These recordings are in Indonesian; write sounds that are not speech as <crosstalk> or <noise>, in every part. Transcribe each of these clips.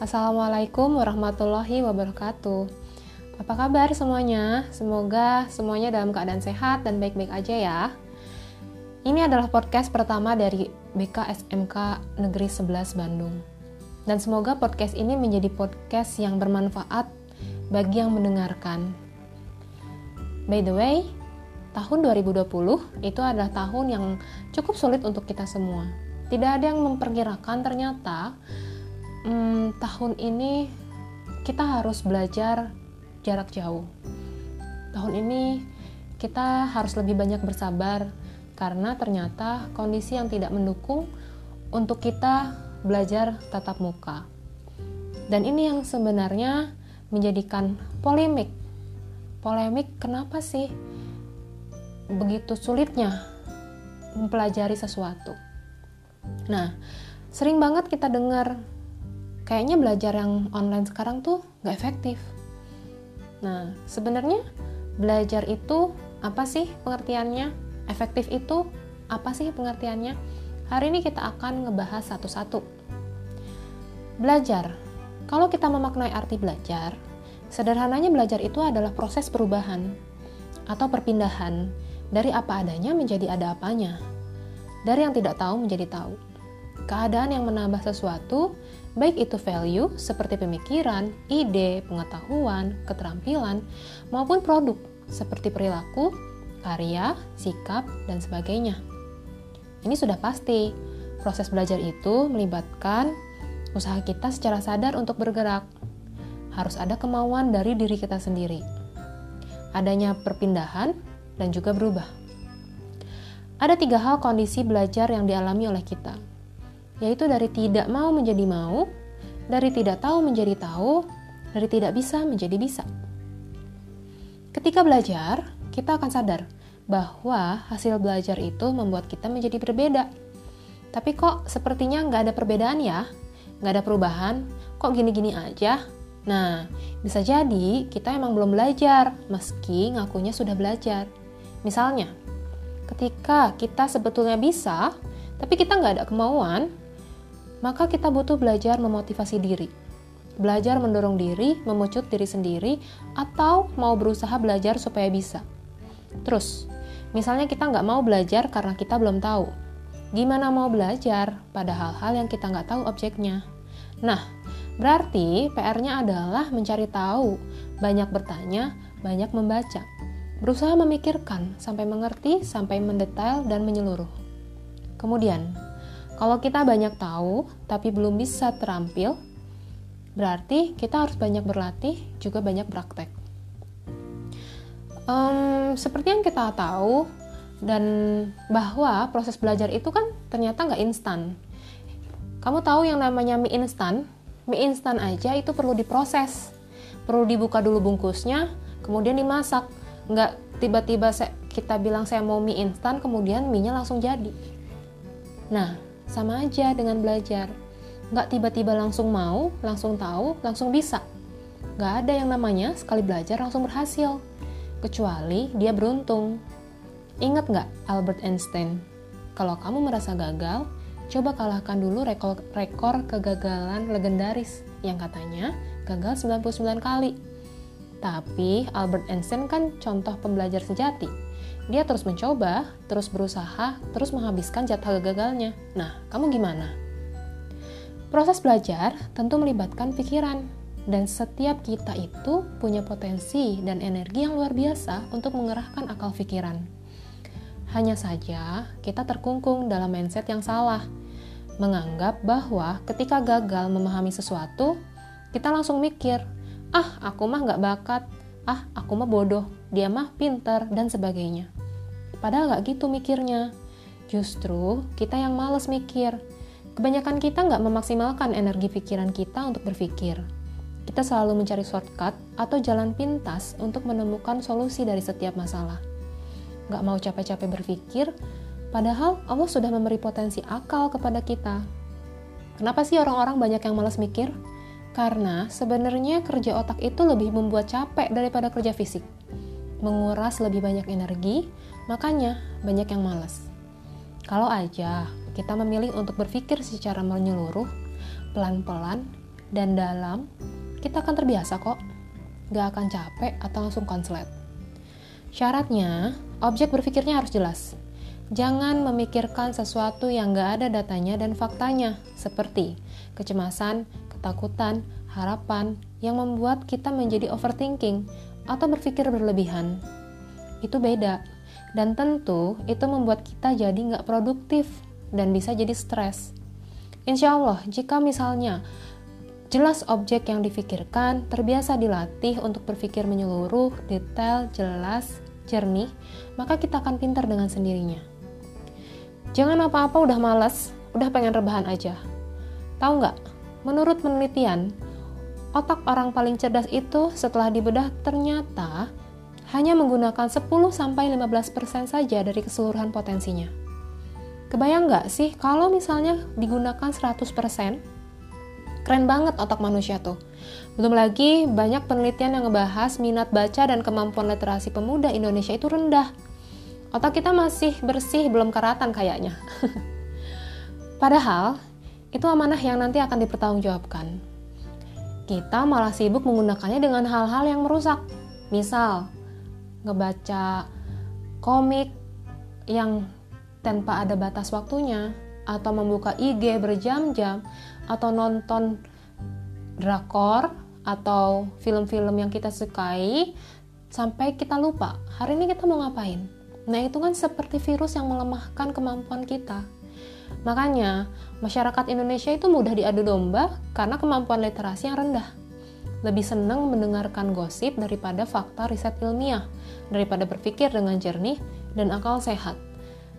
Assalamualaikum warahmatullahi wabarakatuh. Apa kabar semuanya? Semoga semuanya dalam keadaan sehat dan baik-baik aja ya. Ini adalah podcast pertama dari BKSMK Negeri 11 Bandung. Dan semoga podcast ini menjadi podcast yang bermanfaat bagi yang mendengarkan. By the way, tahun 2020 itu adalah tahun yang cukup sulit untuk kita semua. Tidak ada yang memperkirakan ternyata hmm, tahun ini kita harus belajar jarak jauh. Tahun ini kita harus lebih banyak bersabar karena ternyata kondisi yang tidak mendukung untuk kita belajar tatap muka. Dan ini yang sebenarnya menjadikan polemik. Polemik kenapa sih begitu sulitnya mempelajari sesuatu? Nah, sering banget kita dengar kayaknya belajar yang online sekarang tuh gak efektif. Nah, sebenarnya belajar itu apa sih pengertiannya? Efektif itu apa sih pengertiannya? Hari ini kita akan ngebahas satu-satu. Belajar. Kalau kita memaknai arti belajar, sederhananya belajar itu adalah proses perubahan atau perpindahan dari apa adanya menjadi ada apanya. Dari yang tidak tahu menjadi tahu. Keadaan yang menambah sesuatu baik itu value seperti pemikiran, ide, pengetahuan, keterampilan, maupun produk seperti perilaku, karya, sikap, dan sebagainya. Ini sudah pasti, proses belajar itu melibatkan usaha kita secara sadar untuk bergerak. Harus ada kemauan dari diri kita sendiri. Adanya perpindahan dan juga berubah. Ada tiga hal kondisi belajar yang dialami oleh kita yaitu dari tidak mau menjadi mau, dari tidak tahu menjadi tahu, dari tidak bisa menjadi bisa. Ketika belajar, kita akan sadar bahwa hasil belajar itu membuat kita menjadi berbeda. Tapi kok sepertinya nggak ada perbedaan ya? Nggak ada perubahan? Kok gini-gini aja? Nah, bisa jadi kita emang belum belajar, meski ngakunya sudah belajar. Misalnya, ketika kita sebetulnya bisa, tapi kita nggak ada kemauan, maka kita butuh belajar memotivasi diri. Belajar mendorong diri, memucut diri sendiri, atau mau berusaha belajar supaya bisa. Terus, misalnya kita nggak mau belajar karena kita belum tahu. Gimana mau belajar pada hal-hal yang kita nggak tahu objeknya? Nah, berarti PR-nya adalah mencari tahu, banyak bertanya, banyak membaca. Berusaha memikirkan sampai mengerti, sampai mendetail dan menyeluruh. Kemudian, kalau kita banyak tahu tapi belum bisa terampil, berarti kita harus banyak berlatih, juga banyak praktek. Um, seperti yang kita tahu dan bahwa proses belajar itu kan ternyata nggak instan. Kamu tahu yang namanya mie instan? Mie instan aja itu perlu diproses, perlu dibuka dulu bungkusnya, kemudian dimasak. Nggak tiba-tiba kita bilang saya mau mie instan, kemudian mie-nya langsung jadi. Nah, sama aja dengan belajar. Nggak tiba-tiba langsung mau, langsung tahu, langsung bisa. Nggak ada yang namanya sekali belajar langsung berhasil. Kecuali dia beruntung. Ingat nggak Albert Einstein? Kalau kamu merasa gagal, coba kalahkan dulu rekor, rekor kegagalan legendaris yang katanya gagal 99 kali. Tapi Albert Einstein kan contoh pembelajar sejati dia terus mencoba, terus berusaha, terus menghabiskan jatah gagalnya. Nah, kamu gimana? Proses belajar tentu melibatkan pikiran, dan setiap kita itu punya potensi dan energi yang luar biasa untuk mengerahkan akal pikiran. Hanya saja, kita terkungkung dalam mindset yang salah, menganggap bahwa ketika gagal memahami sesuatu, kita langsung mikir, ah aku mah nggak bakat, ah aku mah bodoh, dia mah pinter, dan sebagainya. Padahal nggak gitu mikirnya. Justru kita yang males mikir. Kebanyakan kita nggak memaksimalkan energi pikiran kita untuk berpikir. Kita selalu mencari shortcut atau jalan pintas untuk menemukan solusi dari setiap masalah. Nggak mau capek-capek berpikir, padahal Allah sudah memberi potensi akal kepada kita. Kenapa sih orang-orang banyak yang males mikir? Karena sebenarnya kerja otak itu lebih membuat capek daripada kerja fisik. Menguras lebih banyak energi, Makanya banyak yang malas. Kalau aja kita memilih untuk berpikir secara menyeluruh, pelan-pelan, dan dalam, kita akan terbiasa kok. Gak akan capek atau langsung konslet. Syaratnya, objek berpikirnya harus jelas. Jangan memikirkan sesuatu yang gak ada datanya dan faktanya, seperti kecemasan, ketakutan, harapan yang membuat kita menjadi overthinking atau berpikir berlebihan. Itu beda, dan tentu itu membuat kita jadi gak produktif dan bisa jadi stres. Insya Allah, jika misalnya jelas objek yang difikirkan, terbiasa dilatih untuk berpikir menyeluruh, detail, jelas, jernih, maka kita akan pintar dengan sendirinya. Jangan apa-apa udah males, udah pengen rebahan aja. Tahu nggak? Menurut penelitian, otak orang paling cerdas itu setelah dibedah ternyata hanya menggunakan 10-15% saja dari keseluruhan potensinya. Kebayang nggak sih kalau misalnya digunakan 100%? Keren banget otak manusia tuh. Belum lagi banyak penelitian yang ngebahas minat baca dan kemampuan literasi pemuda Indonesia itu rendah Otak kita masih bersih, belum karatan kayaknya. <laughs> Padahal, itu amanah yang nanti akan dipertanggungjawabkan. Kita malah sibuk menggunakannya dengan hal-hal yang merusak. Misal, ngebaca komik yang tanpa ada batas waktunya, atau membuka IG berjam-jam, atau nonton drakor, atau film-film yang kita sukai, sampai kita lupa hari ini kita mau ngapain Nah, itu kan seperti virus yang melemahkan kemampuan kita. Makanya, masyarakat Indonesia itu mudah diadu domba karena kemampuan literasi yang rendah. Lebih senang mendengarkan gosip daripada fakta riset ilmiah, daripada berpikir dengan jernih dan akal sehat.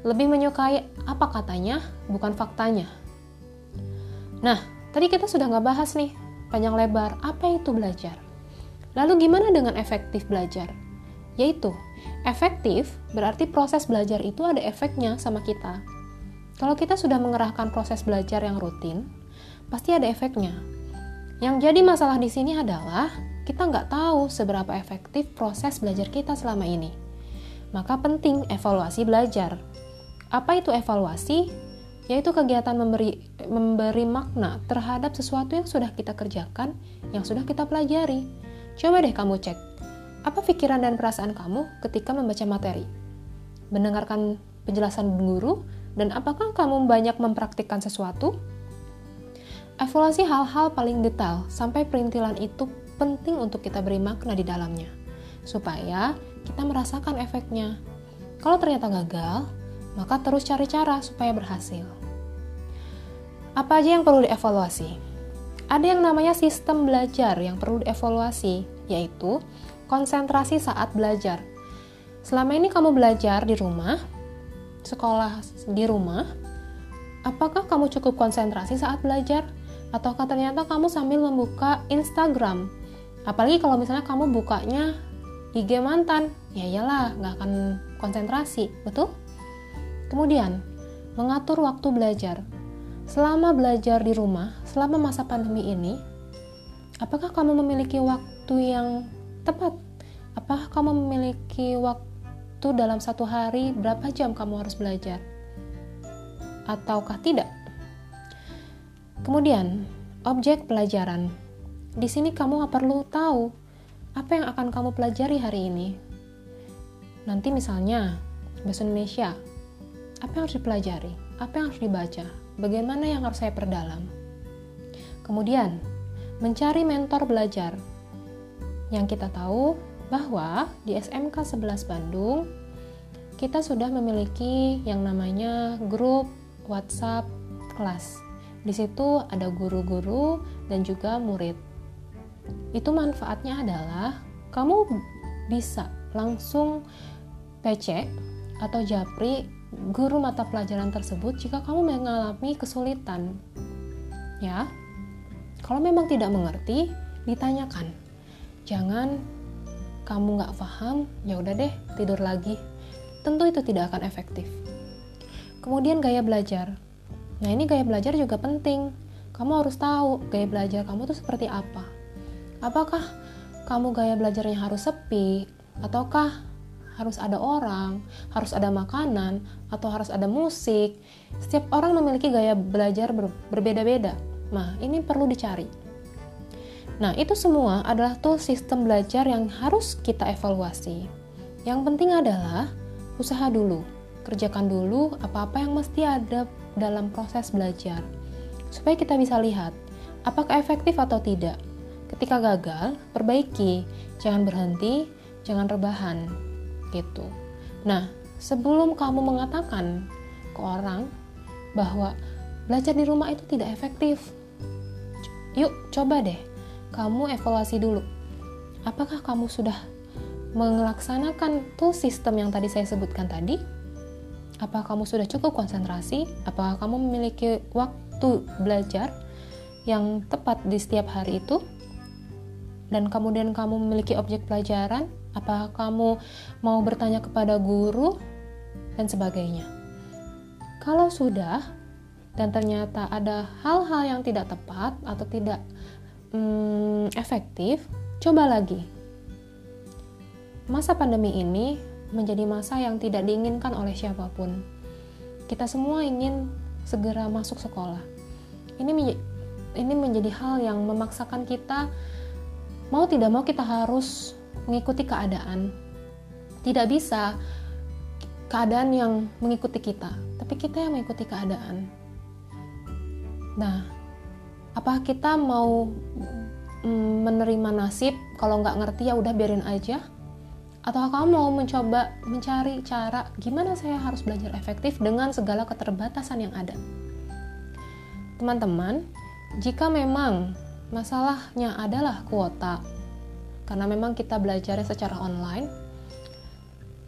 Lebih menyukai apa katanya, bukan faktanya. Nah, tadi kita sudah nggak bahas nih, panjang lebar, apa itu belajar. Lalu gimana dengan efektif belajar? Yaitu, efektif berarti proses belajar itu ada efeknya sama kita. Kalau kita sudah mengerahkan proses belajar yang rutin, pasti ada efeknya. Yang jadi masalah di sini adalah kita nggak tahu seberapa efektif proses belajar kita selama ini. Maka penting evaluasi belajar. Apa itu evaluasi? Yaitu kegiatan memberi, memberi makna terhadap sesuatu yang sudah kita kerjakan, yang sudah kita pelajari. Coba deh kamu cek, apa pikiran dan perasaan kamu ketika membaca materi? Mendengarkan penjelasan guru dan apakah kamu banyak mempraktikkan sesuatu? Evaluasi hal-hal paling detail sampai perintilan itu penting untuk kita beri makna di dalamnya, supaya kita merasakan efeknya. Kalau ternyata gagal, maka terus cari cara supaya berhasil. Apa aja yang perlu dievaluasi? Ada yang namanya sistem belajar yang perlu dievaluasi, yaitu konsentrasi saat belajar. Selama ini kamu belajar di rumah, sekolah di rumah, apakah kamu cukup konsentrasi saat belajar? Ataukah ternyata kamu sambil membuka Instagram? Apalagi kalau misalnya kamu bukanya IG mantan, ya iyalah, nggak akan konsentrasi, betul? Kemudian, mengatur waktu belajar. Selama belajar di rumah, selama masa pandemi ini, apakah kamu memiliki waktu yang tepat. Apakah kamu memiliki waktu dalam satu hari berapa jam kamu harus belajar? Ataukah tidak? Kemudian, objek pelajaran. Di sini kamu perlu tahu apa yang akan kamu pelajari hari ini. Nanti misalnya, bahasa Indonesia, apa yang harus dipelajari? Apa yang harus dibaca? Bagaimana yang harus saya perdalam? Kemudian, mencari mentor belajar yang kita tahu bahwa di SMK 11 Bandung kita sudah memiliki yang namanya grup WhatsApp kelas. Di situ ada guru-guru dan juga murid. Itu manfaatnya adalah kamu bisa langsung PC atau japri guru mata pelajaran tersebut jika kamu mengalami kesulitan. Ya, kalau memang tidak mengerti, ditanyakan jangan kamu nggak paham ya udah deh tidur lagi tentu itu tidak akan efektif kemudian gaya belajar nah ini gaya belajar juga penting kamu harus tahu gaya belajar kamu tuh seperti apa apakah kamu gaya belajarnya harus sepi ataukah harus ada orang, harus ada makanan, atau harus ada musik. Setiap orang memiliki gaya belajar ber berbeda-beda. Nah, ini perlu dicari. Nah, itu semua adalah tool sistem belajar yang harus kita evaluasi. Yang penting adalah usaha dulu, kerjakan dulu apa-apa yang mesti ada dalam proses belajar, supaya kita bisa lihat apakah efektif atau tidak. Ketika gagal, perbaiki, jangan berhenti, jangan rebahan, gitu. Nah, sebelum kamu mengatakan ke orang bahwa belajar di rumah itu tidak efektif, yuk coba deh kamu evaluasi dulu. Apakah kamu sudah melaksanakan tool system yang tadi saya sebutkan tadi? Apakah kamu sudah cukup konsentrasi? Apakah kamu memiliki waktu belajar yang tepat di setiap hari itu? Dan kemudian kamu memiliki objek pelajaran? Apakah kamu mau bertanya kepada guru? Dan sebagainya. Kalau sudah, dan ternyata ada hal-hal yang tidak tepat atau tidak hmm, efektif, coba lagi. Masa pandemi ini menjadi masa yang tidak diinginkan oleh siapa pun. Kita semua ingin segera masuk sekolah. Ini ini menjadi hal yang memaksakan kita mau tidak mau kita harus mengikuti keadaan. Tidak bisa keadaan yang mengikuti kita, tapi kita yang mengikuti keadaan. Nah, apa kita mau mm, menerima nasib? Kalau nggak ngerti ya udah biarin aja. Atau kamu mau mencoba mencari cara gimana saya harus belajar efektif dengan segala keterbatasan yang ada? Teman-teman jika memang masalahnya adalah kuota karena memang kita belajarnya secara online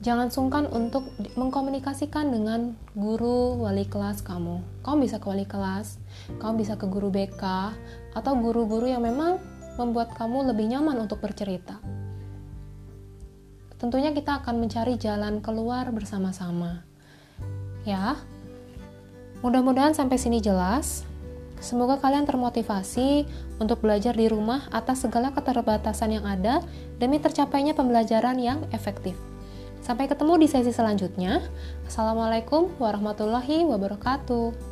Jangan sungkan untuk mengkomunikasikan dengan guru wali kelas kamu. Kamu bisa ke wali kelas, kamu bisa ke guru BK, atau guru-guru yang memang membuat kamu lebih nyaman untuk bercerita. Tentunya kita akan mencari jalan keluar bersama-sama. Ya, mudah-mudahan sampai sini jelas. Semoga kalian termotivasi untuk belajar di rumah atas segala keterbatasan yang ada demi tercapainya pembelajaran yang efektif. Sampai ketemu di sesi selanjutnya. Assalamualaikum warahmatullahi wabarakatuh.